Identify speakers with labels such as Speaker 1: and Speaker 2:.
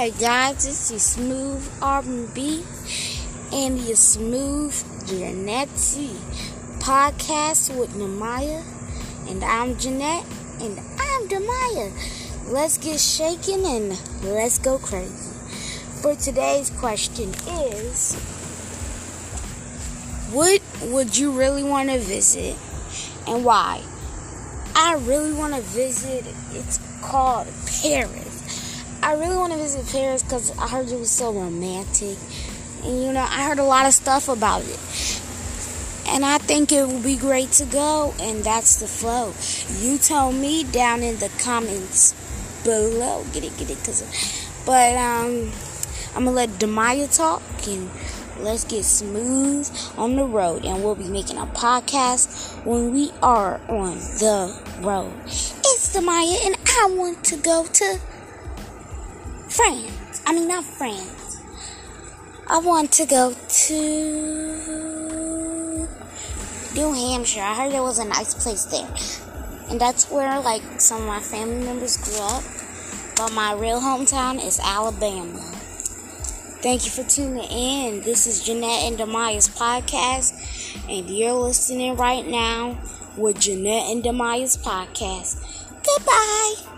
Speaker 1: Hey guys, this is Smooth R&B and the Smooth Jeanette podcast with Namaya. And I'm Jeanette and I'm Demaya. Let's get shaken and let's go crazy. For today's question is What would you really want to visit and why? I really want to visit, it's called Paris. I really want to visit Paris because I heard it was so romantic. And you know, I heard a lot of stuff about it. And I think it would be great to go. And that's the flow. You tell me down in the comments below. Get it, get it. Cause, but um, I'm to let Demaya talk. And let's get smooth on the road. And we'll be making a podcast when we are on the road. It's Demaya. And I want to go to France. I mean, not France. I want to go to New Hampshire. I heard it was a nice place there. And that's where, like, some of my family members grew up. But my real hometown is Alabama. Thank you for tuning in. This is Jeanette and Demaya's podcast. And you're listening right now with Jeanette and Demaya's podcast. Goodbye.